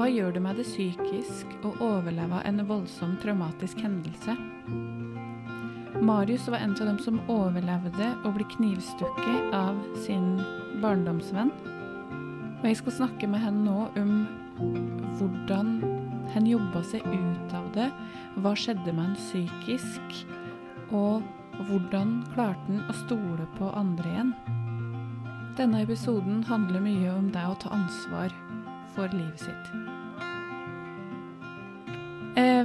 Hva gjør det med det psykisk å overleve en voldsom traumatisk hendelse? Marius var en av dem som overlevde å bli knivstukket av sin barndomsvenn. Og jeg skal snakke med henne nå om hvordan han jobba seg ut av det. Hva skjedde med han psykisk? Og hvordan klarte han å stole på andre igjen? Denne episoden handler mye om det å ta ansvar for livet sitt.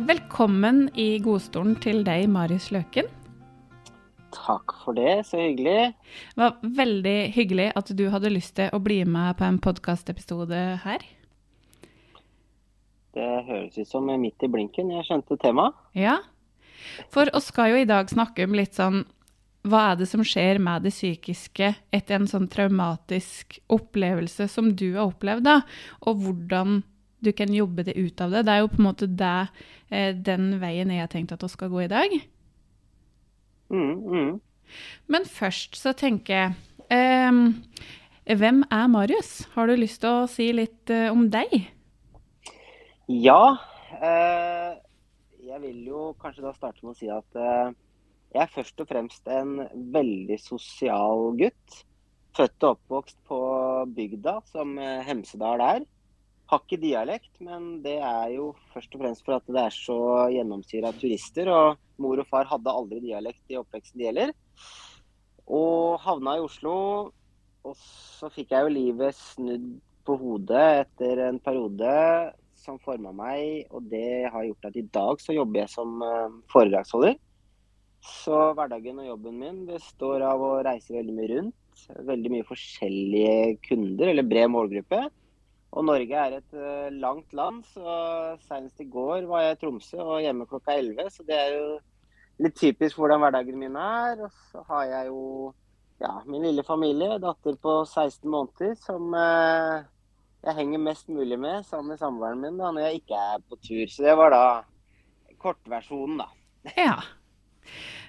Velkommen i godstolen til deg, Marius Løken. Takk for det, så hyggelig. Det var veldig hyggelig at du hadde lyst til å bli med på en podkastepisode her. Det høres ut som midt i blinken. Jeg skjønte temaet. Ja, for oss skal jo i dag snakke om litt sånn hva er det som skjer med det psykiske etter en sånn traumatisk opplevelse som du har opplevd, da, og hvordan du kan jobbe det ut av det. Det er jo på en måte det, eh, den veien jeg har tenkt at vi skal gå i dag. Mm, mm. Men først så tenker jeg um, Hvem er Marius? Har du lyst til å si litt eh, om deg? Ja. Uh, jeg vil jo kanskje da starte med å si at uh, jeg er først og fremst en veldig sosial gutt. Født og oppvokst på bygda, som Hemsedal er. Har ikke dialekt, men det er jo først og fremst for at det er så gjennomsyra turister. Og mor og far hadde aldri dialekt i oppveksten det gjelder. Og havna i Oslo. Og så fikk jeg jo livet snudd på hodet etter en periode som forma meg, og det har gjort at i dag så jobber jeg som eh, foredragsholder. Så hverdagen og jobben min består av å reise veldig mye rundt. Veldig mye forskjellige kunder, eller bred målgruppe. Og Norge er et uh, langt land, så senest i går var jeg i Tromsø og hjemme klokka 11. Så det er jo litt typisk hvordan hverdagen min er. Og så har jeg jo ja, min lille familie, datter på 16 måneder, som uh, jeg henger mest mulig med sammen med samboeren min da, når jeg ikke er på tur. Så det var da kortversjonen, da. Ja.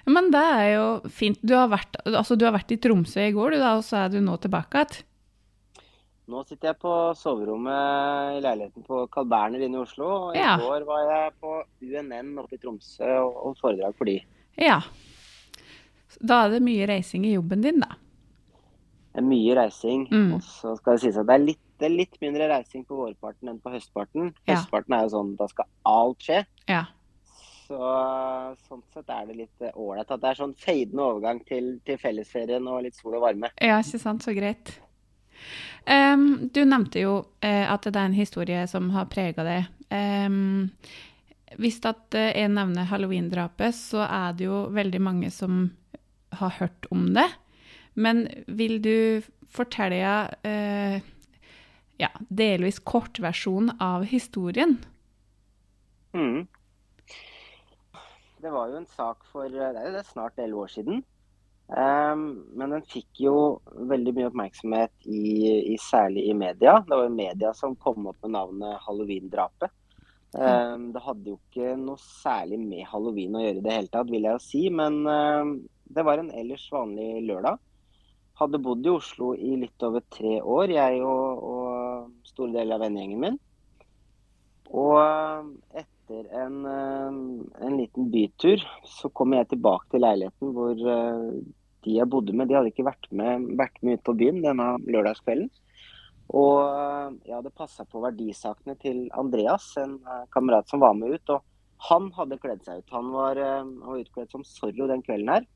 Men det er jo fint. Du har vært, altså, du har vært i Tromsø i går, du da, og så er du nå tilbake igjen? Nå sitter jeg på soverommet i leiligheten på Carl Berner inne i Oslo. Og i Ja. går var jeg på UNN oppe i Tromsø og holdt foredrag for de. Ja. Da er det mye reising i jobben din, da. Det er mye reising. Mm. Og så skal det sies at det er litt, det er litt mindre reising på vårparten enn på høstparten. Ja. Høstparten er jo sånn da skal alt skje. Ja. Så sånn sett er det litt ålreit at det er sånn fadende overgang til, til fellesferien og litt sol og varme. Ja, ikke sant. Så greit. Em, du nevnte jo uh, at det er en historie som har prega deg. Um, hvis at eh, jeg nevner halloween-drapet, så er det jo veldig mange som har hørt om det. Men vil du fortelle uh, ja, delvis kortversjon av historien? Mm. Det var jo en sak for det er snart elleve år siden. Ehm, men den fikk jo veldig mye oppmerksomhet, i, i, særlig i media. Det var jo media som kom opp med navnet halloween-drapet. Um, det hadde jo ikke noe særlig med halloween å gjøre i det hele tatt, vil jeg jo si. Men um, det var en ellers vanlig lørdag. Hadde bodd i Oslo i litt over tre år, jeg og, og store deler av vennegjengen min. Og etter en, en liten bytur så kom jeg tilbake til leiligheten hvor eh, de jeg bodde med, de hadde ikke vært med, vært med ut på byen denne lørdagskvelden. Og eh, jeg hadde passa på verdisakene til Andreas, en eh, kamerat som var med ut. Og han hadde kledd seg ut. Han var, eh, han var utkledd som Zorro den kvelden her.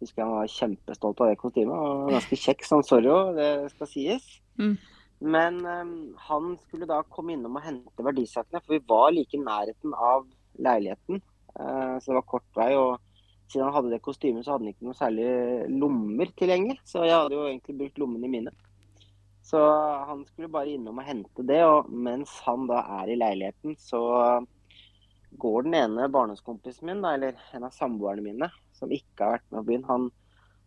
Jeg Husker han var kjempestolt av det kostymet. Og ganske kjekk som Zorro, det skal sies. Mm. Men um, han skulle da komme innom og hente verdisakene, for vi var like i nærheten av leiligheten. Uh, så det var kort vei. og siden han hadde det kostymet, så hadde han ikke noe særlig lommer tilgjengelig. Så jeg hadde jo egentlig brukt lommene mine. Så han skulle bare innom og hente det. Og mens han da er i leiligheten, så går den ene barndomskompisen min, da, eller en av samboerne mine, som ikke har vært med på byen, han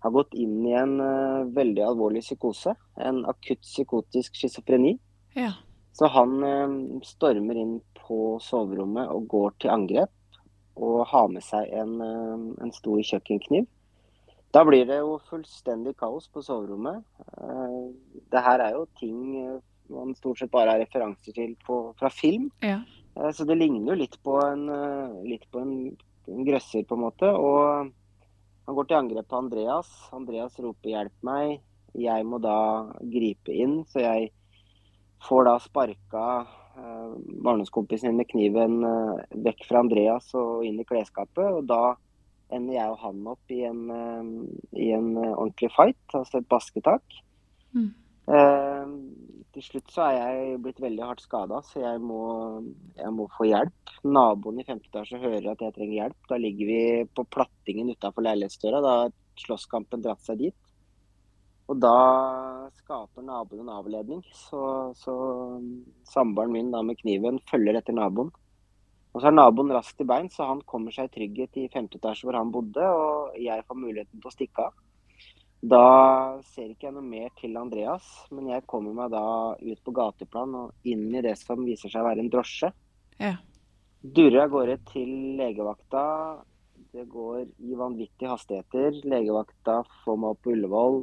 har gått inn i en eh, veldig alvorlig psykose. En akutt psykotisk schizofreni. Ja. Så han eh, stormer inn på soverommet og går til angrep. Og ha med seg en, eh, en stor kjøkkenkniv. Da blir det jo fullstendig kaos på soverommet. Eh, det her er jo ting eh, man stort sett bare har referanser til på, fra film. Ja. Så det ligner jo litt på en, litt på en, en grøsser, på en måte. Og han går til angrep på Andreas. Andreas roper 'hjelp meg'. Jeg må da gripe inn, så jeg får da sparka barndomskompisen min med kniven eh, vekk fra Andreas og inn i klesskapet. Og da ender jeg og han opp i en, eh, i en eh, ordentlig fight, altså et basketak. Mm. Eh, til slutt så er jeg blitt veldig hardt skada, så jeg må, jeg må få hjelp. Naboen i femte etasje hører at jeg trenger hjelp. Da ligger vi på plattingen utafor leilighetsdøra. Da har slåsskampen dratt seg dit. Og da skaper naboen en avledning, så, så samboeren min da med kniven følger etter naboen. Og så er naboen raskt til bein, så han kommer seg i trygghet i femte etasje hvor han bodde, og jeg får muligheten til å stikke av. Da ser ikke jeg noe mer til Andreas, men jeg kommer meg da ut på gateplan og inn i det som viser seg å være en drosje. Ja. Durrer av gårde til legevakta. Det går i vanvittige hastigheter. Legevakta får meg opp på Ullevål.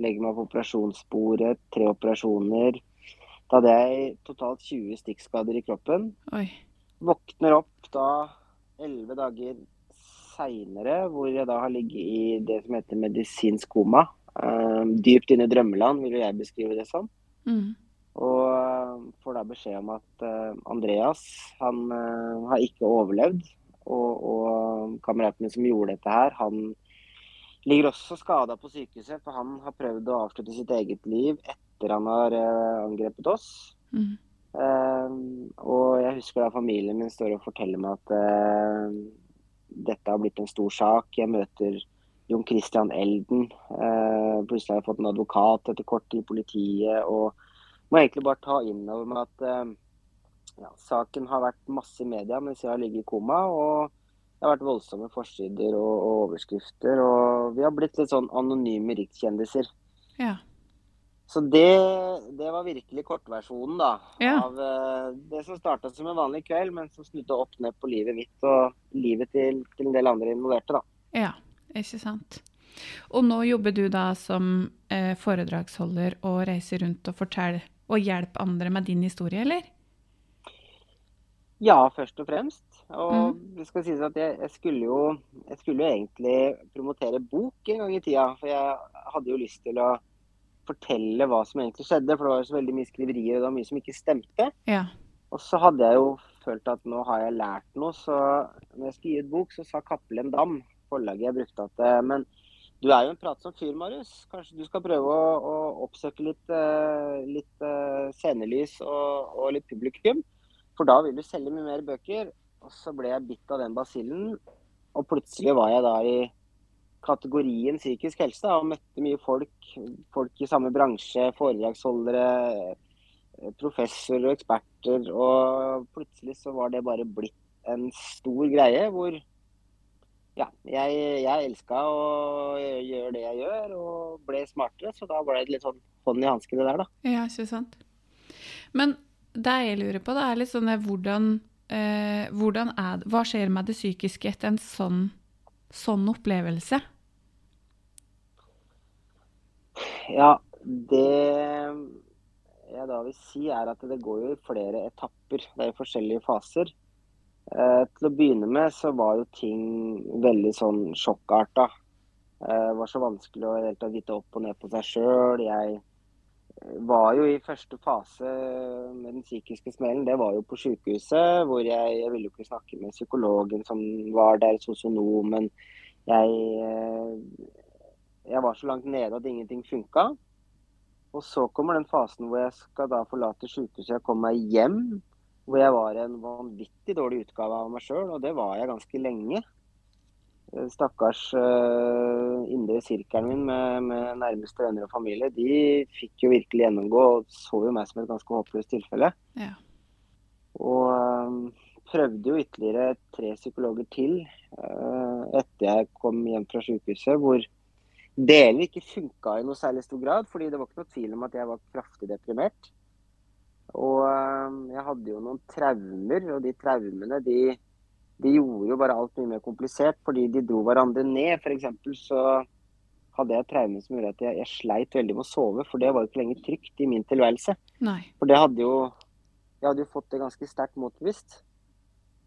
Legger meg på operasjonsbordet. Tre operasjoner. Da hadde jeg totalt 20 stikkskader i kroppen. Oi. Våkner opp da elleve dager seinere, hvor jeg da har ligget i det som heter medisinsk koma. Um, dypt inne i drømmeland, vil jeg beskrive det som. Mm. Og eh, får da beskjed om at uh, Andreas han uh, har ikke overlevd. Og, og kameraten min som gjorde dette her, han ligger også skada på sykehuset. For han har prøvd å avslutte sitt eget liv etter han har eh, angrepet oss. Mm. Uh, og jeg husker da familien min står og forteller meg at uh, dette har blitt en stor sak. Jeg møter Jon Christian Elden. Uh, plutselig har jeg fått en advokat etter kort tid i politiet. Og må egentlig bare ta inn over meg at ja, saken har vært masse i media mens jeg har ligget i koma. Og det har vært voldsomme forsider og, og overskrifter. Og vi har blitt litt sånn anonyme rikskjendiser. Ja. Så det, det var virkelig kortversjonen da, Ja. av uh, det som starta som en vanlig kveld, men som snudde opp ned på livet mitt og livet til, til en del andre involverte. da. Ja, ikke sant. Og nå jobber du da som eh, foredragsholder og reiser rundt og forteller og hjelper andre med din historie, eller? Ja, først og fremst. Og det skal sies at jeg, jeg, skulle jo, jeg skulle jo egentlig promotere bok en gang i tida. For jeg hadde jo lyst til å fortelle hva som egentlig skjedde, for det var jo så veldig mye skriverier og det var mye som ikke stemte. Ja. Og så hadde jeg jo følt at nå har jeg lært noe, så når jeg skulle gi ut bok, så sa Cappelen Dam, forlaget jeg brukte, at eh, men du er jo en pratsom fyr, Marius. Kanskje du skal prøve å, å oppsøke litt, eh, litt eh, scenelys og, og litt publikum, for da vil du selge mye mer bøker. Og så ble jeg bitt av den basillen, og plutselig var jeg da i kategorien psykisk helse og møtte mye folk. Folk i samme bransje, foredragsholdere, eh, professorer og eksperter. Og plutselig så var det bare blitt en stor greie hvor ja, jeg, jeg elska å gjøre det jeg gjør, og ble smartere. Så da ble det litt sånn hånd i hanske, det der, da. Ja, ikke sant. Men det jeg lurer på, det er litt sånn hvordan, eh, hvordan er det, Hva skjer med det psykiske etter en sånn, sånn opplevelse? Ja, det jeg da vil si, er at det går jo i flere etapper. Det er i forskjellige faser. Eh, til å begynne med så var jo ting veldig sånn sjokkarta. Eh, det var så vanskelig å helt tatt vite opp og ned på seg sjøl. Jeg var jo i første fase med den psykiske smellen. Det var jo på sykehuset, hvor jeg, jeg ville jo ikke snakke med psykologen som var der, sosionomen. Jeg, eh, jeg var så langt nede at ingenting funka. Og så kommer den fasen hvor jeg skal da forlate sykehuset og komme meg hjem. Hvor jeg var en vanvittig dårlig utgave av meg sjøl, og det var jeg ganske lenge. Eh, Stakkars uh, indre sirkelen min med, med nærmeste venner og familie, de fikk jo virkelig gjennomgå og så jo meg som et ganske håpløst tilfelle. Ja. Og uh, prøvde jo ytterligere tre psykologer til uh, etter jeg kom hjem fra sykehuset, hvor deler ikke funka i noe særlig stor grad, fordi det var ikke noe tvil om at jeg var kraftig deprimert. Og jeg hadde jo noen traumer, og de traumene de, de gjorde jo bare alt mye mer komplisert fordi de dro hverandre ned. F.eks. så hadde jeg traume som gjorde at jeg, jeg, sleit veldig med å sove. For det var jo ikke lenger trygt i min tilværelse. Nei. For det hadde jo Jeg hadde jo fått det ganske sterkt motbevist.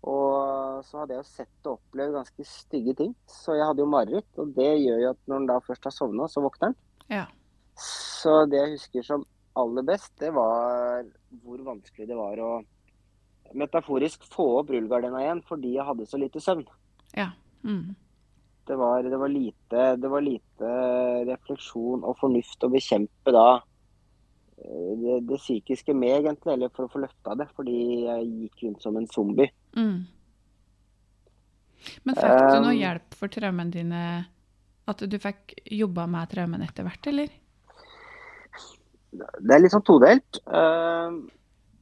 Og så hadde jeg jo sett og opplevd ganske stygge ting. Så jeg hadde jo mareritt. Og det gjør jo at når en da først har sovna, så våkner en. Ja. Så det jeg husker som aller best, det var hvor vanskelig det var å metaforisk få opp rullegardina igjen fordi jeg hadde så lite søvn. Ja. Mm. Det, var, det, var lite, det var lite refleksjon og fornuft å bekjempe da eh, det, det, psykiske med, egentlig, eller for å få løfta det. Fordi jeg gikk rundt som en zombie. Mm. Men fikk du noe hjelp for traumene dine? At du fikk jobba med traumene etter hvert, eller? Det er litt sånn todelt. Uh,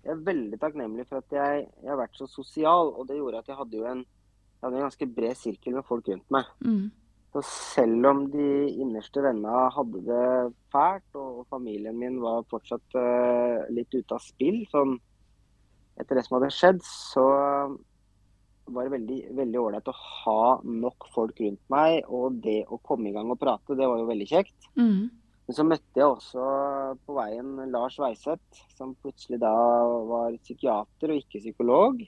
jeg er veldig takknemlig for at jeg, jeg, har vært så sosial. Og det gjorde at jeg hadde jo en, jeg hadde en ganske bred sirkel med folk rundt meg. Mm. Så selv om de innerste vennene hadde det fælt, og, familien min var fortsatt uh, litt ute av spill sånn etter det som hadde skjedd, så var det veldig veldig ålreit å ha nok folk rundt meg. Og det å komme i gang og prate, det var jo veldig kjekt. Mm. Men så møtte jeg også på veien Lars Weiseth, som plutselig da var psykiater og ikke psykolog.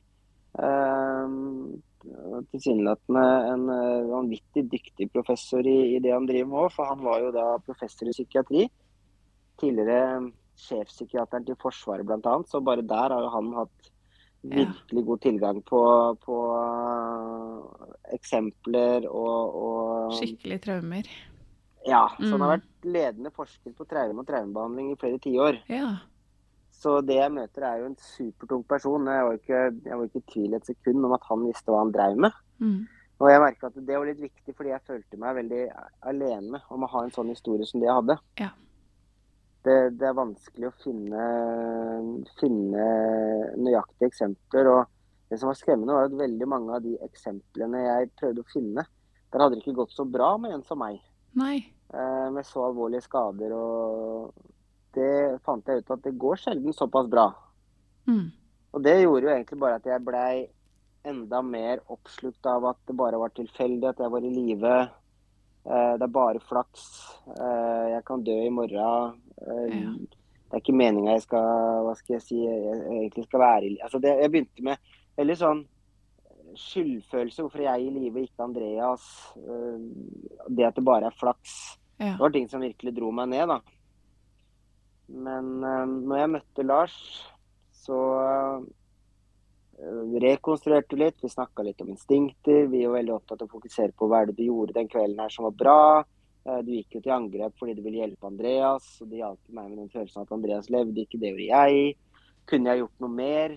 Eh, Tilsynelatende en eh, vanvittig dyktig professor i, i, det han driver med òg, for han var jo da professor i psykiatri. Tidligere sjefpsykiateren til Forsvaret bl.a., så bare der har jo han hatt virkelig god tilgang på, på uh, eksempler og, og Skikkelig traumer. Ja. Så han har Mm. Vært ledende forsker på traume og traumebehandling i flere tiår. Ja. Så det jeg møter, er jo en supertung person. Jeg var ikke, jeg var ikke i tvil et sekund om at han visste hva han drev med. Mm. Og jeg merka at det var litt viktig, fordi jeg følte meg veldig alene om å ha en sånn historie som det jeg hadde. Ja. Det, det er vanskelig å finne, finne nøyaktige eksempler. Og det som var skremmende, var at veldig mange av de eksemplene jeg prøvde å finne, der hadde det ikke gått så bra med en som meg. Nei. Eh, med så alvorlige skader. Og det fant jeg ut at det går sjelden såpass bra. Mm. Og det gjorde jo egentlig bare at jeg blei enda mer oppslukt av at det bare var tilfeldig at jeg var i live. Eh, det er bare flaks. Eh, jeg kan dø i morgen. Ja. Det er ikke meninga jeg skal Hva skal jeg si jeg egentlig skal være i altså det, Jeg begynte med veldig sånn skyldfølelse. Hvorfor jeg i live, ikke Andreas? Eh, Det at det bare er flaks. Ja. Det var ting som virkelig dro meg ned, da. Men eh, når jeg møtte Lars, så eh, rekonstruerte du litt. Vi snakka litt om instinkter. Vi var veldig opptatt av å fokusere på hva det du gjorde den kvelden her som var bra. Du gikk jo til angrep fordi du ville hjelpe Andreas, og det hjalp meg med den følelsen at Andreas levde ikke, det gjorde jeg. Kunne jeg gjort noe mer?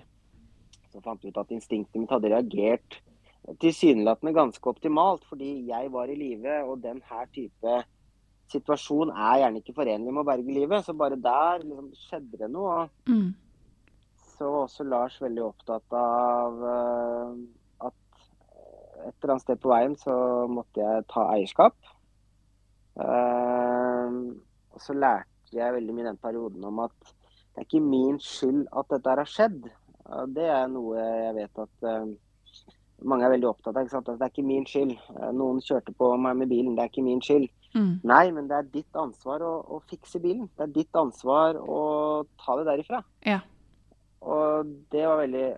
Så fant ut at instinktet mitt hadde reagert tilsynelatende ganske optimalt, fordi jeg var i live, og den her type situasjon er gjerne ikke forenlig med å berge livet. Så bare der liksom, skjedde det noe. og Mm. så var også Lars veldig opptatt av eh, at et eller annet sted på veien så måtte jeg ta eierskap. Eh, og så lærte jeg veldig mye den perioden om at det er ikke min skyld at dette her har skjedd. Det er noe jeg vet at eh, mange er veldig opptatt av. Ikke sant? At det er ikke min skyld. Eh, Noen kjørte på meg med bilen, det er ikke min skyld. Mm. Nei, men det er ditt ansvar å, å fikse bilen. Det er ditt ansvar å ta det derifra. Ja. Og det var veldig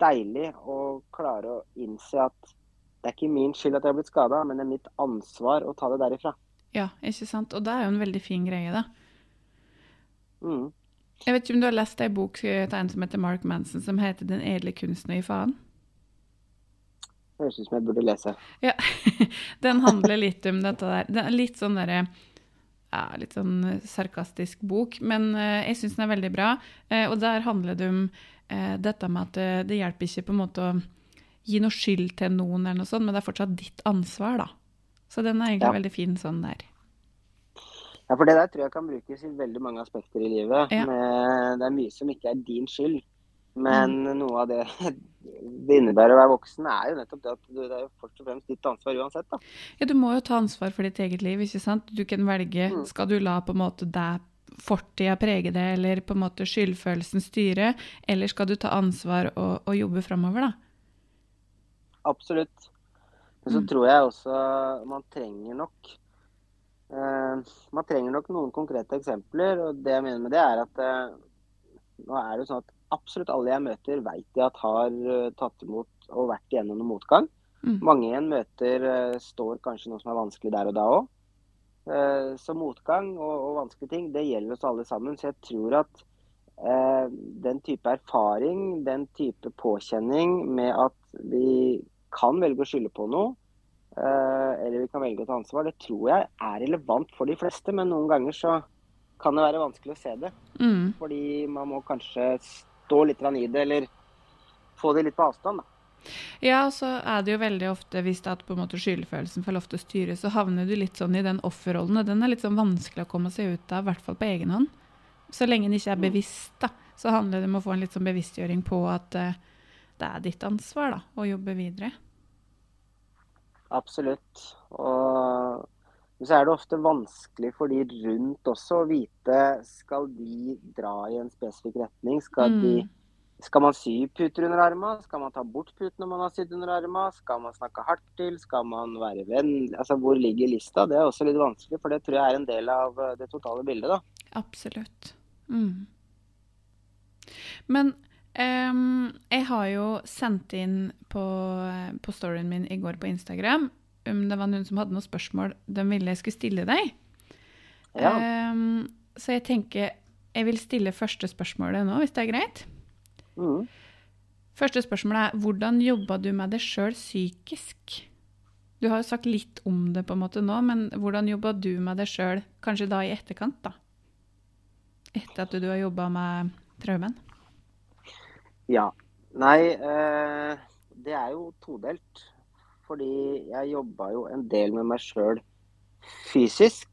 deilig å klare å innse at det er ikke min skyld at jeg har blitt skada, men det er mitt ansvar å ta det derifra. ja, ikke sant. Og det er jo en veldig fin greie, da. Mm. Jeg vet ikke om du har lest ei bok eh, til en som heter Mark Manson, som heter 'Den edle kunstner i faen'? Høres ut som jeg burde lese. Ja, den handler litt om dette der. Det er litt sånn derre ja, litt sånn eh, sarkastisk bok, men eh, jeg syns den er veldig bra. Eh, og der handler det om eh, dette med at eh, det hjelper ikke på en måte å gi noe skyld til noen, eller noe sånt, men det er fortsatt ditt ansvar, da. Så den er egentlig Ja. veldig fin sånn der. Ja, for det der tror jeg kan brukes i veldig mange aspekter i livet. Ja. Med, det er mye som ikke er din skyld. Men noe av det det innebærer å være voksen, er jo nettopp det at du, det er jo først og fremst ditt ansvar uansett. da. Ja, du må jo ta ansvar for ditt eget liv, ikke sant? Du kan velge, Mm. skal du la på en måte deg fortida prege det, eller på en måte skyldfølelsen styre, eller skal du ta ansvar og, og jobbe framover, da? Absolutt. Men så Mm. tror jeg også man trenger nok man trenger nok noen konkrete eksempler. og Det jeg mener med det, er at uh, nå er det sånn at absolutt alle jeg møter, vet jeg at har uh, tatt imot og vært igjennom noe motgang. Mm. Mange en møter står kanskje noe som er vanskelig der og da òg. så motgang og, og, vanskelige ting, det gjelder oss alle sammen. Så jeg tror at den type erfaring, den type påkjenning med at vi kan velge å skylde på noe, Eh, eller vi kan velge å ta ansvar. Det tror jeg er relevant for de fleste, men noen ganger så kan det være vanskelig å se det. Mm. Fordi man må kanskje stå litt i det, eller få det litt på avstand. da. Ja, så er det jo veldig ofte, hvis det at på en måte skyldfølelsen får lov til å styre, så havner du litt sånn i den offerrollen. Den er litt sånn vanskelig å komme seg ut av, i hvert fall på egen hånd. Så lenge en ikke er mm. bevisst, da, så handler det om å få en litt sånn bevisstgjøring på at uh, det er ditt ansvar da, å jobbe videre. Absolutt. Og så er det ofte vanskelig for de rundt også å vite skal de dra i en spesifikk retning. Skal, mm. de, skal man sy puter under armene? Skal man ta bort putene man har sydd under armene? Skal man snakke hardt til? Skal man være venn? Altså, hvor ligger lista? Det er også litt vanskelig, for det tror jeg er en del av det totale bildet. da. Absolutt. Mm. Men Um, jeg har jo sendt inn på, på, storyen min i går på Instagram om det var noen som hadde noen spørsmål de ville jeg skulle stille deg. Ja. Um, så jeg tenker jeg vil stille første spørsmålet nå, hvis det er greit. Mm. Første spørsmål er hvordan jobba du med det sjøl psykisk? Du har jo sagt litt om det på en måte nå, men hvordan jobba du med det sjøl, kanskje da i etterkant? da? Etter at du har jobba med traumen? Ja. Nei, eh, det er jo todelt. Fordi jeg jobba jo en del med meg sjøl fysisk.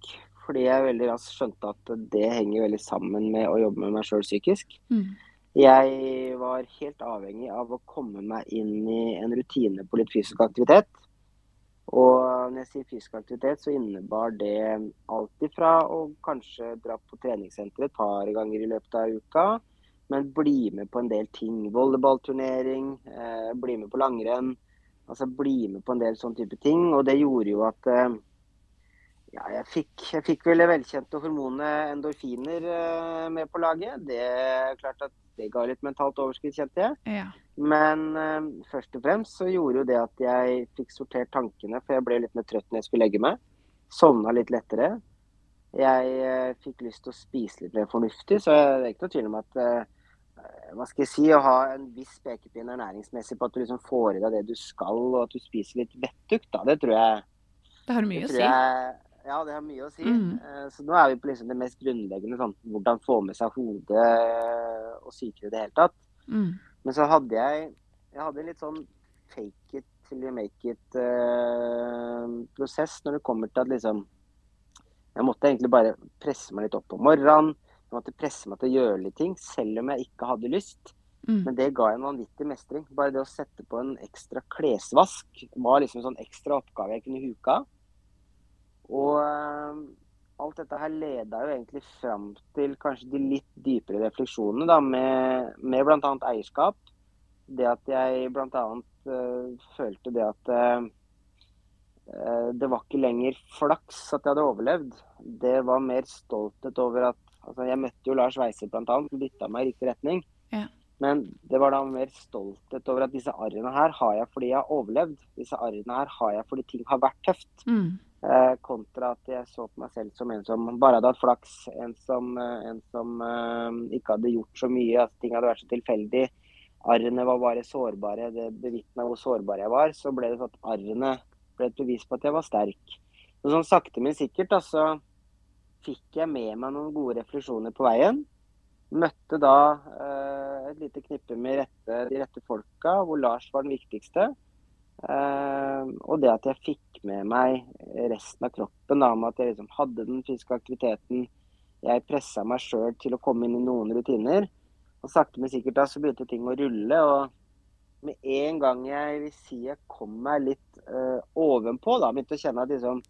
Fordi jeg veldig raskt skjønte at det henger veldig sammen med å jobbe med meg sjøl psykisk. Mm. Jeg var helt avhengig av å komme meg inn i en rutine på litt fysisk aktivitet. Og når jeg sier fysisk aktivitet, så innebar det alt ifra å kanskje dra på treningssenter et par ganger i løpet av uka, men bli med på en del ting. Volleyballturnering, eh, bli med på langrenn. Altså bli med på en del sånne type ting. Og det gjorde jo at eh, ja, jeg fikk, jeg fikk vel det velkjente hormonet endorfiner eh, med på laget. Det er klart at det ga litt mentalt overskudd, kjente jeg. Ja. Men uh, først og fremst så gjorde jo det at jeg fikk sortert tankene, for jeg ble litt mer trøtt når jeg skulle legge meg. Sovna litt lettere. Jeg uh, fikk lyst til å spise litt mer fornuftig, så det er ikke noe tvil om at uh, hva skal jeg si, å ha en viss pekepinn ernæringsmessig på at du liksom får i deg det du skal, og at du spiser litt vettugt, da. Det tror jeg Det har mye å si. Jeg, ja, det har mye å si. Mm. Uh, så nå er vi på liksom det mest grunnleggende, sånn hvordan få med seg hodet og psyke i det hele tatt. Mm. Men så hadde jeg jeg hadde litt sånn fake it till you make it-prosess uh, når det kommer til at liksom Jeg måtte egentlig bare presse meg litt opp om morgenen jeg måtte presse meg til å gjøre litt ting, selv om jeg ikke hadde lyst. Mm. Men det ga en vanvittig mestring. Bare det å sette på en ekstra klesvask var liksom en sånn ekstra oppgave jeg kunne huke av. Og uh, alt dette her leda jo egentlig fram til kanskje de litt dypere refleksjonene da, med, med bl.a. eierskap. Det at jeg bl.a. Uh, følte det at uh, det var ikke lenger flaks at jeg hadde overlevd. Det var mer stolthet over at Altså, jeg møtte jo Lars Weiser bl.a., som dytta meg i riktig retning. Ja. Men det var da mer stolthet over at disse arrene her har jeg fordi jeg har overlevd. Disse arrene her har jeg fordi ting har vært tøft. Mm. Eh, kontra at jeg så på meg selv som en som bare hadde hatt flaks. En som, eh, en som eh, ikke hadde gjort så mye, at ting hadde vært så tilfeldig. Arrene var bare sårbare. Det bevitna hvor sårbar jeg var. Så ble det sånn at arrene ble et bevis på at jeg var sterk. Men sånn sakte, men sikkert, altså fikk jeg med meg noen gode refleksjoner på veien. Møtte da eh, et lite knippe med rette, de rette folka, hvor Lars var den viktigste. Eh, og det at jeg fikk med meg resten av kroppen, da, med at jeg liksom hadde den fysiske aktiviteten. Jeg pressa meg sjøl til å komme inn i noen rutiner. Og sakte, men sikkert da så begynte ting å rulle. og med en gang jeg vil si jeg kom meg litt uh, ovenpå, da, begynte å kjenne at liksom,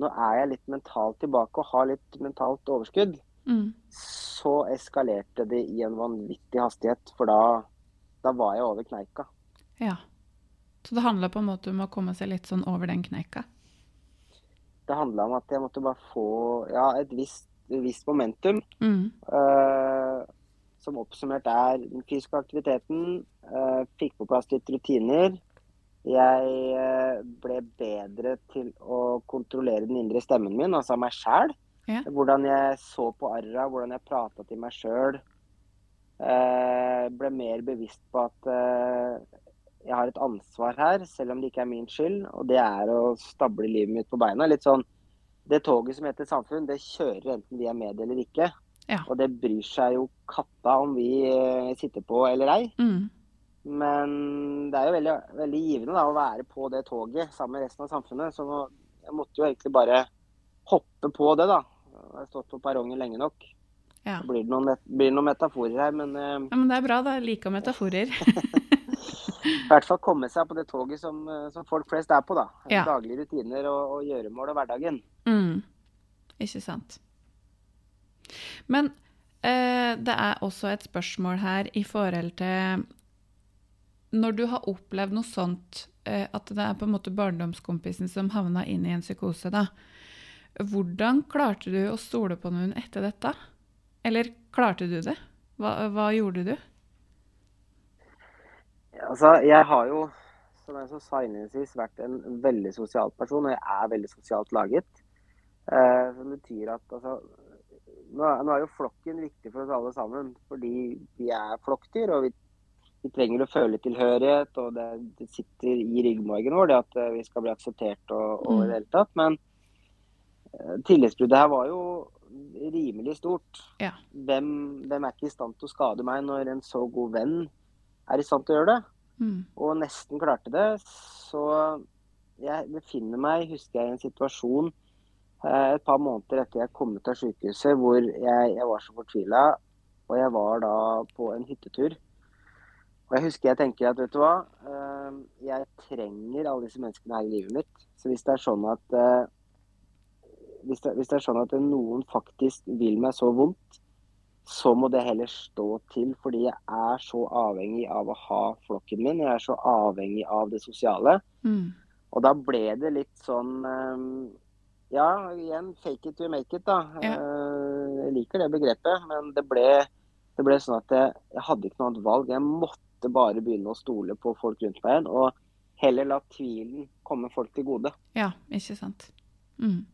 nå er jeg litt mentalt tilbake og har litt mentalt overskudd, mm. så eskalerte det i en vanvittig hastighet. For da, da var jeg over kneika. Ja. Så det handla på en måte om å komme seg litt sånn over den kneika? det handla om at jeg måtte bare få ja, et visst, et visst momentum. Mm. Uh, som oppsummert er den fysiske aktiviteten. Uh, fikk på plass litt rutiner. Jeg eh, ble bedre til å kontrollere den indre stemmen min, altså meg sjæl. Ja. Hvordan jeg så på arra, hvordan jeg prata til meg sjøl. Eh, ble mer bevisst på at eh, jeg har et ansvar her, selv om det ikke er min skyld. Og det er å stable livet mitt på beina. Litt sånn Det toget som heter samfunn, det kjører enten vi er med eller ikke. Ja. Og det bryr seg jo katta om vi sitter på eller ei. Mm. Men det er jo veldig, veldig givende da, å være på det toget sammen med resten av samfunnet. Så jeg måtte jo egentlig bare hoppe på det, da. Jeg har stått på perrongen lenge nok. Ja. Det blir noen, blir noen metaforer her, men eh, ja, men det er bra, da. Jeg liker metaforer. i hvert fall komme seg på det toget som, eh, som folk flest er på. da. Ja. Daglige rutiner og, og gjøremål og hverdagen. Mm. Ikke sant. Men eh, det er også et spørsmål her i forhold til Når du har opplevd noe sånt, eh, at det er på en måte barndomskompisen som havna inn i en psykose, da. Hvordan klarte du å stole på noen etter dette? Eller klarte du det? Hva, hva gjorde du? Altså, jeg har jo, som jeg sa innledningsvis, vært en veldig sosial person, og jeg er veldig sosialt laget. Eh, som betyr at altså, nå, nå er jo flokken viktig for oss alle sammen, fordi vi er flokkdyr. og vi, vi trenger å føle tilhørighet, og det, det sitter i ryggmargen vår det at eh, vi skal bli akseptert og, og i det hele tatt. Men eh, tillitsbruddet her var jo rimelig stort. Ja. Hvem, hvem er ikke i stand til å skade meg når en så god venn er i stand til å gjøre det? Mm. og nesten klarte det. Så jeg befinner meg, husker jeg, i en situasjon eh, et par måneder etter jeg kom ut av sykehuset hvor jeg, jeg var så fortvila. Og jeg var da på en hyttetur. Og jeg husker jeg tenker at vet du hva, eh, jeg trenger alle disse menneskene her i livet mitt. Så hvis det er sånn at eh, hvis, det, hvis det er sånn at noen faktisk vil meg så vondt, så må det heller stå til, fordi jeg er så avhengig av å ha flokken min. Jeg er så avhengig av det sosiale. Mm. Og da ble det litt sånn eh, Ja, igjen, fake it to make it, da. Ja. Eh, Jeg liker det begrepet, men det ble, det ble sånn at jeg, jeg hadde ikke noe annet valg. Jeg måtte bare begynne å stole på folk rundt meg igjen, og heller la tvilen komme folk til gode. Ja, ikke sant. Mm.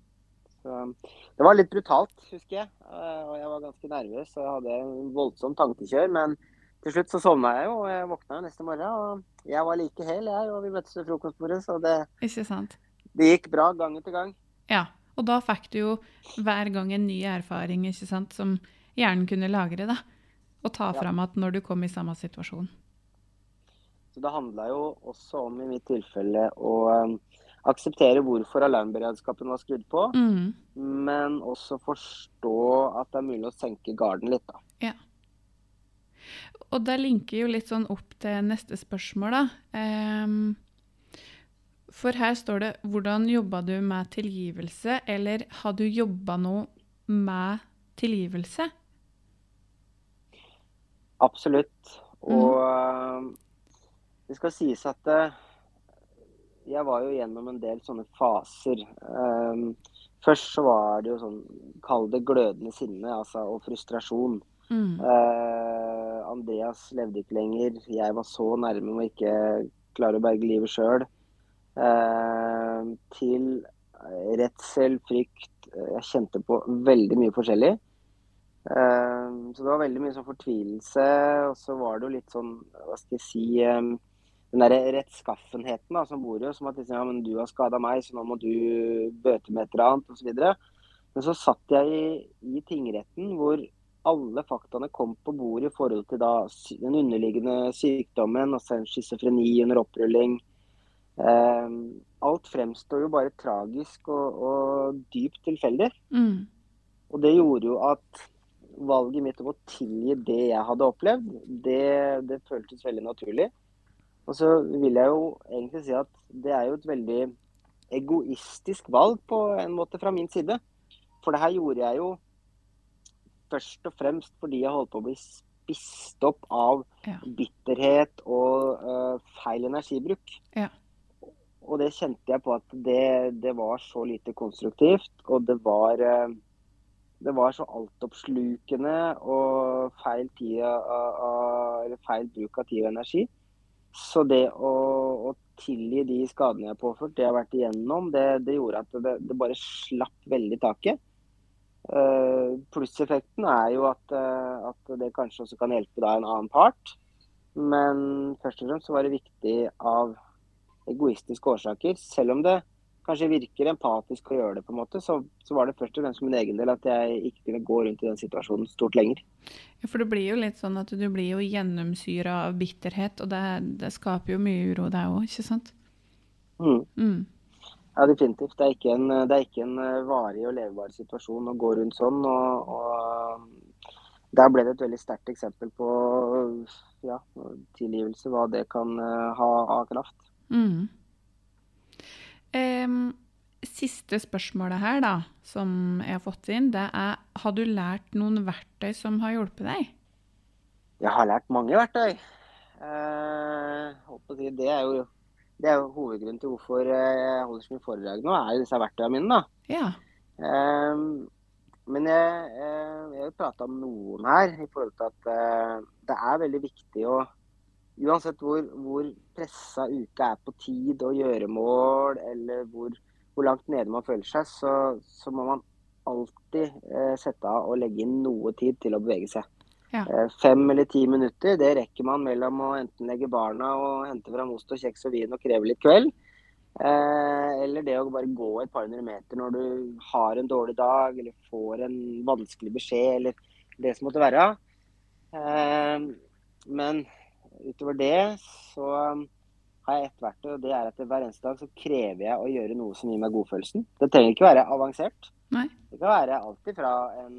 Så det var litt brutalt, husker jeg. Eh, Og jeg var ganske nervøs og jeg hadde en voldsom tankekjør. Men til slutt så sovna jeg jo, og jeg våkna jo neste morgen. Og jeg var like hel, jeg, og vi møttes ved frokostbordet. Så det, Ikke sant. det gikk bra gang etter gang. Ja, og da fikk du jo hver gang en ny erfaring, ikke sant, som hjernen kunne lagre, da. Og ta Ja. fram at når du kom i samme situasjon. Så det handla jo også om i mitt tilfelle å eh, akseptere hvorfor alarmberedskapen var skrudd på, Mm. men også forstå at det er mulig å senke garden litt, da. Og det linker jo litt sånn opp til neste spørsmål, da. Um, for her står det 'Hvordan jobba du med tilgivelse?' Eller 'Har du jobba noe med tilgivelse?' Absolutt. Og eh, det skal sies at eh, jeg var jo gjennom en del sånne faser. Eh, først så var det jo sånn, kall det glødende sinne, altså, og frustrasjon. Mm. Uh, Andreas levde ikke lenger. Jeg var så nærme med å ikke klare å berge livet sjøl. Eh, til redsel, frykt. Eh, Jeg kjente på veldig mye forskjellig. Eh, så det var veldig mye sånn fortvilelse. Og så var det jo litt sånn, hva skal jeg si Den der rettskaffenheten da, som bor i oss. Som at liksom, ja, men du har skada meg, så nå må du bøte med et eller annet, osv. Men så satt jeg i, i tingretten hvor alle faktaene kom på bordet i forhold til da, den underliggende sykdommen, altså en schizofreni under opprulling. Eh, alt fremstår jo bare tragisk og, og dypt tilfeldig. Mm. Og det gjorde jo at valget mitt om å tilgi det jeg hadde opplevd, det, det føltes veldig naturlig. Og så vil jeg jo egentlig si at det er jo et veldig egoistisk valg på en måte fra min side. For det her gjorde jeg jo først og fremst fordi jeg holdt på å bli spist opp av Ja. bitterhet og uh, feil energibruk. Ja. og det kjente jeg på at det, det var så lite konstruktivt. Og det var, uh, det var så altoppslukende og feil, tid av, av, feil bruk av tid og energi. Så det å, å tilgi de skadene jeg har påført, det jeg har vært igjennom, det, det gjorde at det, det, bare slapp veldig taket. Uh, Plusseffekten er jo at, uh, at, det kanskje også kan hjelpe da en annen part. Men først og fremst så var det viktig av egoistiske årsaker. Selv om det kanskje virker empatisk å gjøre det, på en måte, så, så var det først og fremst min egen del at jeg ikke kunne gå rundt i den situasjonen stort lenger. Ja, For det blir jo litt sånn at du blir jo gjennomsyra av bitterhet, og det, det, skaper jo mye uro, der òg, ikke sant? Mm. Mm. Ja, definitivt. Det er ikke en, er ikke en eh, varig og levebar situasjon å gå rundt sånn. og, og der ble det et veldig sterkt eksempel på ja, tilgivelse, hva det kan uh, ha av kraft. Mm. Um, siste spørsmålet her, da, som jeg har fått inn, det er har du lært noen verktøy som har hjulpet deg? Jeg har lært mange verktøy. Uh, det, er jo, det er jo hovedgrunnen til hvorfor jeg holder så mye foredrag nå, er disse verktøyene mine. da. Ja. Uh, men jeg, jeg vil prate om noen her i forhold til at uh, det er veldig viktig å Uansett hvor, hvor pressa uka er på tid og gjøremål, eller hvor, hvor langt nede man føler seg, så, så må man alltid eh, sette av og legge inn noe tid til å bevege seg. Ja. Eh, fem eller ti minutter, det rekker man mellom å enten legge barna og hente fram ost og kjeks og vin og kreve litt kveld. Eh, eller det å bare gå et par hundre meter når du har en dårlig dag eller får en vanskelig beskjed eller det som måtte være. Eh, men utover det så har jeg ett verktøy, og det er at hver eneste dag så krever jeg å gjøre noe som gir meg godfølelsen. Det trenger ikke være avansert. Nei. Det kan være alltid fra en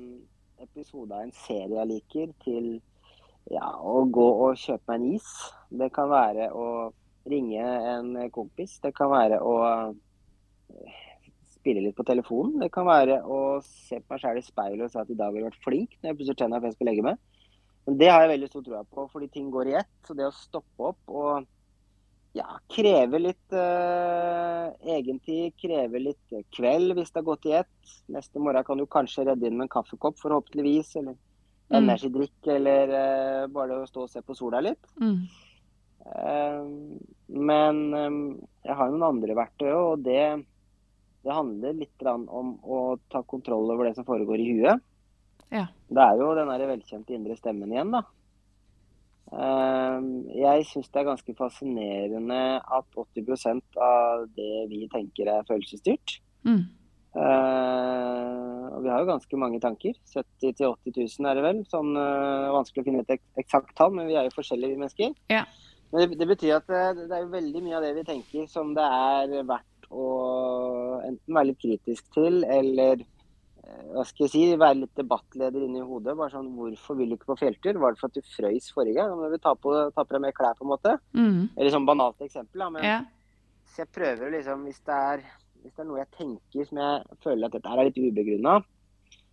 episode av en serie jeg liker, til ja, å gå og kjøpe meg en is. Det kan være å ringe en kompis. Det kan være å eh, spille litt på telefonen. Det kan være å se på meg sjæl i speilet og si at i dag har jeg vært flink når jeg pusser tenna før jeg skal legge meg. Men det har jeg veldig stor tro på, fordi ting går i ett. Så det å stoppe opp og ja, kreve litt uh, egentid, kreve litt kveld hvis det har gått i ett. Neste morgen kan du kanskje redde inn med en kaffekopp, forhåpentligvis. Eller mm. energidrikk, eller uh, bare å stå og se på sola litt. Mm. Uh, men um, jeg har noen andre verktøy, og det, det handler litt om å ta kontroll over det som foregår i huet. Ja. Det er jo den velkjente indre stemmen igjen, da. Ehm, jeg syns det er ganske fascinerende at 80% av det vi tenker er følelsesstyrt. Mm. Uh, og vi har jo ganske mange tanker. 70 000-80 000 er det vel. Sånn uh, Vanskelig å finne et eksakt tall, men vi er jo forskjellige mennesker. Ja. Men det, det, betyr at det, det, er veldig mye av det vi tenker som det er verdt å enten være litt kritisk til, eller hva skal jeg si, være litt debattleder inni hodet. bare sånn, Hvorfor vil du ikke på fjelltur? Var det for at du frøys forrige gang? Nå må vi ta på, på deg mer klær, på en måte. Mm. Eller sånn banalt eksempel. Da, men ja. Så jeg prøver liksom, hvis det, er, hvis det er noe jeg tenker som jeg føler at dette er litt ubegrunna,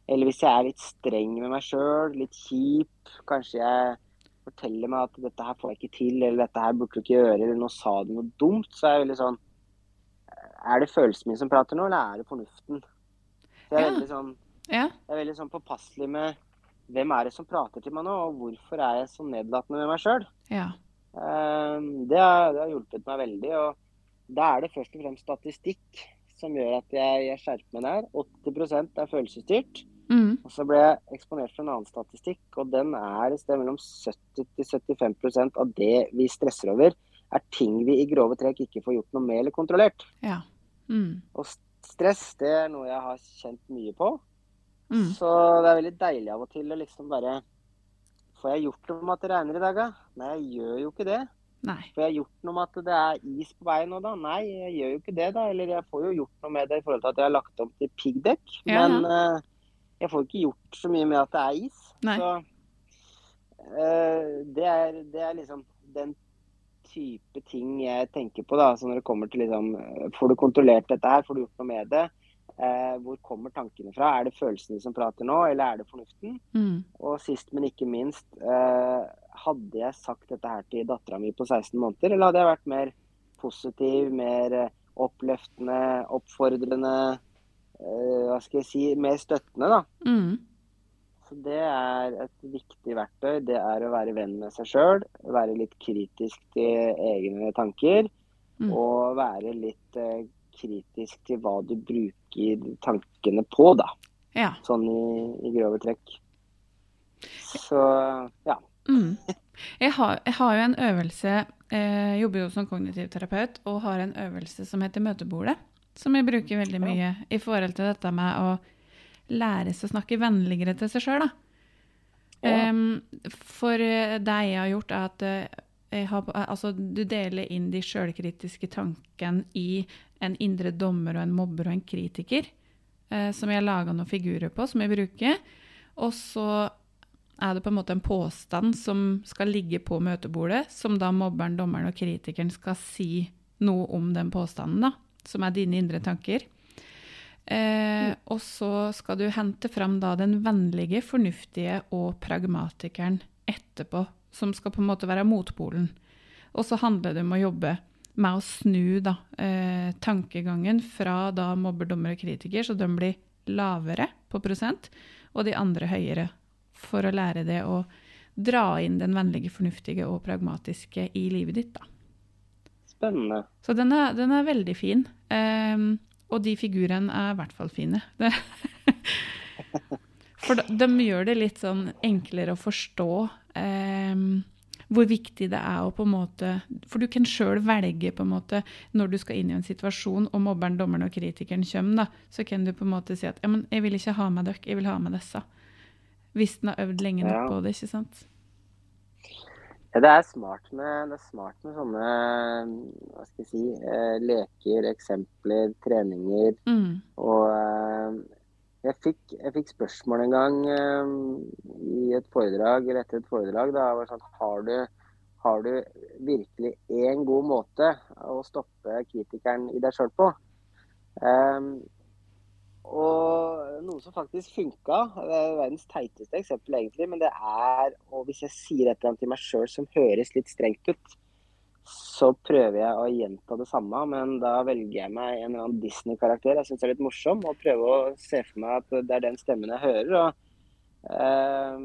eller hvis jeg er litt streng med meg sjøl, litt kjip, kanskje jeg forteller meg at dette her får jeg ikke til, eller dette her burde du ikke gjøre, eller nå sa du noe dumt, så er jeg veldig sånn Er det følelsen min som prater nå, eller er det fornuften? Jeg er, ja. veldig sånn, ja. jeg er veldig sånn påpasselig med hvem er det som prater til meg nå, og hvorfor er jeg så nedlatende med meg sjøl. Ja. Um, det, har, det, har, hjulpet meg veldig. og Da er det først og fremst statistikk som gjør at jeg, jeg skjerper meg der. 80% er følelsesstyrt. Mm. Og så ble jeg eksponert for en annen statistikk, og den er et sted mellom 70-75% av det vi stresser over, er ting vi i grove trekk ikke får gjort noe med eller kontrollert. Ja. Mm. Og stress det er noe jeg har kjent mye på. Mm. Så det er veldig deilig av og til å liksom bare Får jeg gjort noe med at det regner i dag, da? Nei, jeg gjør jo ikke det. Nei. Får jeg gjort noe med at det er is på veien nå, da? Nei, jeg gjør jo ikke det, da. Eller jeg får jo gjort noe med det i forhold til at jeg har lagt om til piggdekk. Ja, men ja. Uh, jeg får ikke gjort så mye med at det er is. Nei. Så uh, det, er, det er liksom den type ting jeg tenker på. da, så Når det kommer til liksom, Får du kontrollert dette her, får du gjort noe med det? Eh, hvor kommer tankene fra? Er det følelsene som prater nå, eller er det fornuften? Mm. Og sist, men ikke minst, eh, hadde jeg sagt dette her til dattera mi på 16 måneder, eller hadde jeg vært mer positiv, mer eh, oppløftende, oppfordrende, eh, hva skal jeg si, mer støttende, da. Mm. Så det er et viktig verktøy. Det er å være venn med seg sjøl, være litt kritisk til egne tanker. Mm. Og være litt eh, kritisk til hva du bruker tankene på, da. Ja. Sånn i, i grove trekk. Så ja. Mm. Jeg, har, jeg har jo en øvelse Jeg jobber jo som kognitiv terapeut og har en øvelse som heter møtebordet. Som jeg bruker veldig mye i forhold til dette med å lære seg å snakke vennligere til seg sjøl. Ja. for eh, det jeg har gjort, er at eh, jeg har, altså, du deler inn de sjølkritiske tankene i en indre dommer og en mobber og en kritiker. eh, som jeg har laga noen figurer på, som jeg bruker. Og så er det på en måte en påstand som skal ligge på møtebordet, som da mobberen, dommeren og kritikeren skal si noe om den påstanden, da, som er dine indre tanker. Eh, og så skal du hente fram da den vennlige, fornuftige og pragmatikeren etterpå, som skal på en måte være motpolen. Og så handler det om å jobbe med å snu da, eh, tankegangen fra da mobber, dommer og kritiker, så de blir lavere på prosent, og de andre høyere, for å lære det å dra inn den vennlige, fornuftige og pragmatiske i livet ditt. da. Spennende. Så den er, den er veldig fin. Ehm, og de figurene er i hvert fall fine. For de, de gjør det litt sånn enklere å forstå ehm, hvor viktig det er å på en måte For du kan sjøl velge på en måte når du skal inn i en situasjon, og mobberen, dommeren og kritikeren kommer, da, så kan du på en måte si at 'jeg vil ikke ha med dere, jeg vil ha med disse'. Hvis den har øvd lenge nok på det, ikke sant? Ja, det er smart med, det er smart med sånne hva skal jeg si, eh, leker, eksempler, treninger. Mm. Og eh, jeg, fikk, jeg fikk spørsmål en gang eh, i et foredrag, eller etter et foredrag. Da var sånn Har du, har du virkelig én god måte å stoppe kritikeren i deg sjøl på? Eh, og noe som faktisk funka, det er verdens teiteste eksempel egentlig, men det er og hvis jeg sier et eller annet til meg sjøl som høres litt strengt ut, så prøver jeg å gjenta det samme, men da velger jeg meg en eller annen Disney-karakter jeg syns er litt morsom, og prøver å se for meg at det er den stemmen jeg hører. og eh,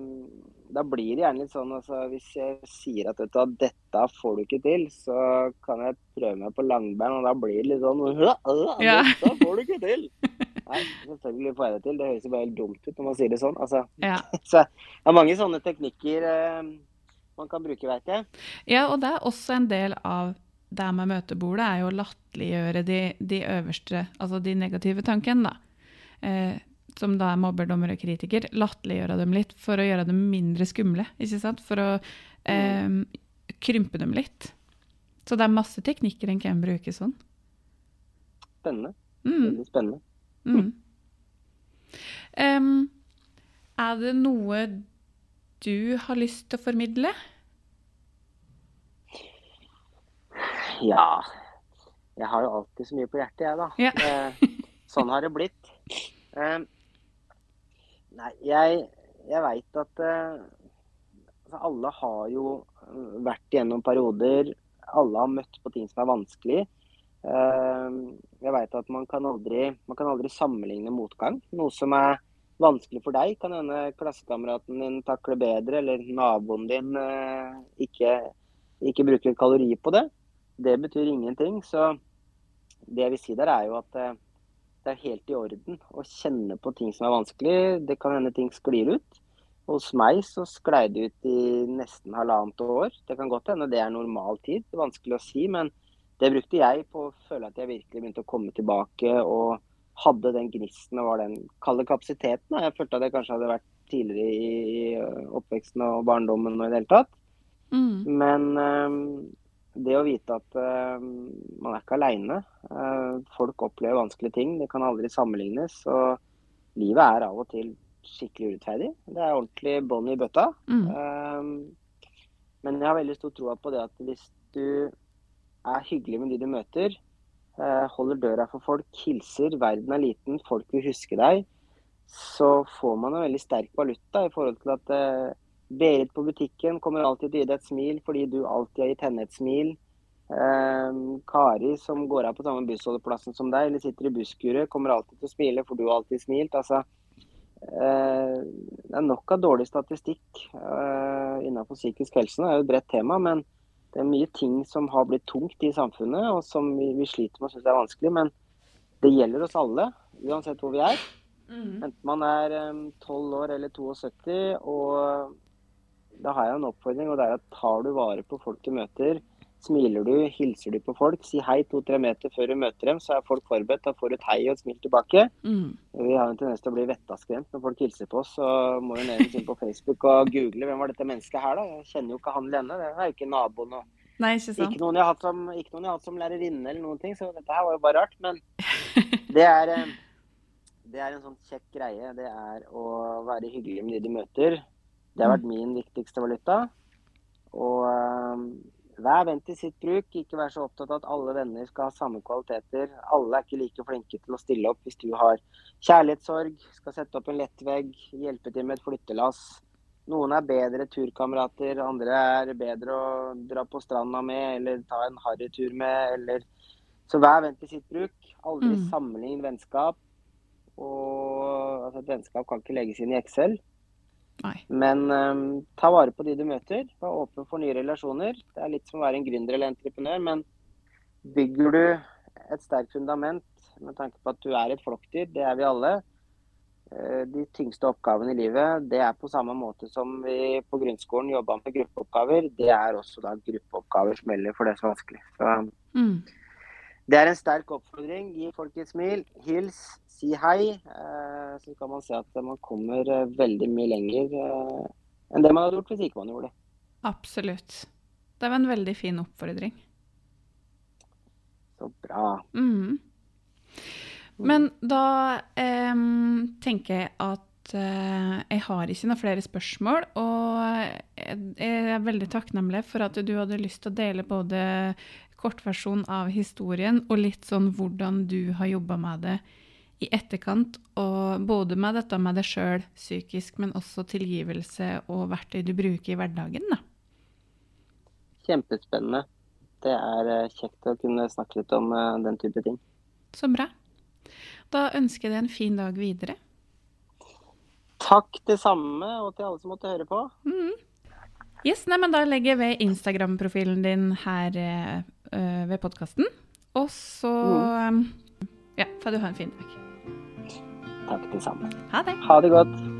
Da blir det gjerne litt sånn altså, Hvis jeg sier at du, dette får du ikke til, så kan jeg prøve meg på langbein, og da blir det litt sånn Ja. Dette får du ikke til! Nei, selvfølgelig får jeg det til. Det høres jo bare helt dumt ut når man sier det sånn. Altså, Ja. så det er mange sånne teknikker eh, man kan bruke, veit jeg. Ja, og det er også en del av det med møtebordet, er jo å latterliggjøre de, de øverste, altså de negative tankene, da. Eh, som da er mobber, dommer og kritiker. Latterliggjøre dem litt for å gjøre dem mindre skumle, ikke sant? For å eh, krympe dem litt. Så det er masse teknikker en kan bruke sånn. Spennende. Mm, Veldig spennende. Mm. Um, er det noe du har lyst til å formidle? Ja. Jeg har jo alltid så mye på hjertet, jeg, da. Ja. Eh, sånn har det blitt. Eh, nei, jeg, jeg veit at eh, altså alle har jo vært igjennom perioder. Alle har møtt på ting som er vanskelig. Eh, jeg veit at man kan, aldri, man kan aldri sammenligne motgang. Noe som er vanskelig for deg, kan hende klassekameraten din takler bedre, eller naboen din eh, ikke, ikke bruker kalorier på det. Det betyr ingenting. Så det jeg vil si der, er jo at eh, det er helt i orden å kjenne på ting som er vanskelig. Det kan hende ting sklir ut. Hos meg så sklei det ut i nesten halvannet år. Det kan godt hende det er normal tid. Det er vanskelig å si, men det brukte jeg på å føle at jeg virkelig begynte å komme tilbake og hadde den gnisten og var den kalde kapasiteten. Jeg følte at jeg kanskje hadde vært tidligere i oppveksten og barndommen og i det hele tatt. Mm. Men um, det å vite at eh, man er ikke aleine. folk opplever vanskelige ting. Det kan aldri sammenlignes. Og livet er av og til skikkelig urettferdig. Det er ordentlig bånd i bøtta. Mm. Eh, men jeg har veldig stor tro på det at hvis du er hyggelig med de du møter, eh, holder døra for folk, hilser, verden er liten, folk vil huske deg, så får man en veldig sterk valuta i forhold til at eh, Berit på butikken kommer alltid til å gi deg et smil fordi du alltid har gitt henne et smil. Eh, Kari som går av på samme bussholdeplassen som deg, eller sitter i busskuret, kommer alltid til å smile, for du har alltid smilt. Altså, det er nok av dårlig statistikk innenfor psykisk helse. Det er jo et bredt tema, men det er mye ting som har blitt tungt i samfunnet, og som vi, vi sliter med og syns er vanskelig. Men det gjelder oss alle, uansett hvor vi er. Mm. Enten man er tolv år eller 72. Og da har jeg en oppfordring, og det er at tar du vare på folk du møter, smiler du, hilser du på folk, si hei to-tre meter før du møter dem, så er folk forberedt. Da får du et hei og et smil tilbake. Mm. Vi har en tendens til å bli vettaskremt når folk hilser på oss. Så må jo ned inn på Facebook og google hvem var dette mennesket her, da. Jeg kjenner jo ikke han Lenne, det er jo ikke naboen. og Nei, ikke sant. ikke noen, jeg har hatt som, ikke noen jeg har hatt som lærerinne eller noen ting, så dette her var jo bare rart. Men det er, eh, det er en sånn kjekk greie. Det er å være hyggelig med de du møter. Det har vært min viktigste valuta. Og eh, vær venn til sitt bruk. Ikke vær så opptatt av at alle venner skal ha samme kvaliteter. Alle er ikke like flinke til å stille opp hvis du har kjærlighetssorg, skal sette opp en lettvegg, hjelpe til med et flyttelass. Noen er bedre turkamerater, andre er bedre å dra på stranda med eller ta en harrytur med. Eller... Så vær venn til sitt bruk. Aldri Mm. sammenlign vennskap. Og altså, et vennskap kan ikke legges inn i Excel. Nei. Men um, ta vare på de du møter. Vær åpen for nye relasjoner. Det er litt som å være en gründer eller entreprenør, men bygger du et sterkt fundament med tanke på at du er et flokkdyr, det er vi alle. eh, De tyngste oppgavene i livet, det er på samme måte som vi på grunnskolen jobba med gruppeoppgaver. Det er også da gruppeoppgaver som gjelder for det som er vanskelig. Så Mm. det er en sterk oppfordring. Gi folk et smil. Hils. Si hei. Eh, Så kan man se at man kommer eh, veldig mye lenger eh, enn det man hadde gjort hvis ikke man gjorde det. Absolutt. Det var en veldig fin oppfordring. Så bra. Mm. Men da em, tenker jeg at eh, jeg har ikke noen flere spørsmål, og jeg er veldig takknemlig for at du hadde lyst til å dele både kortversjon av historien og litt sånn hvordan du har jobba med det i etterkant, og både med dette med deg sjøl psykisk, men også tilgivelse og verktøy du bruker i hverdagen. Da. Kjempespennende. Det er eh, kjekt å kunne snakke litt om eh, den type ting. Så bra. Da ønsker jeg deg en fin dag videre. Takk det samme, og til alle som måtte høre på. Mm. Yes, nei, men Da legger jeg ved Instagram-profilen din her eh, ved podkasten. Og så mm. Ja, får du ha en fin dag. Takk det samme. Ha det. Ha det godt.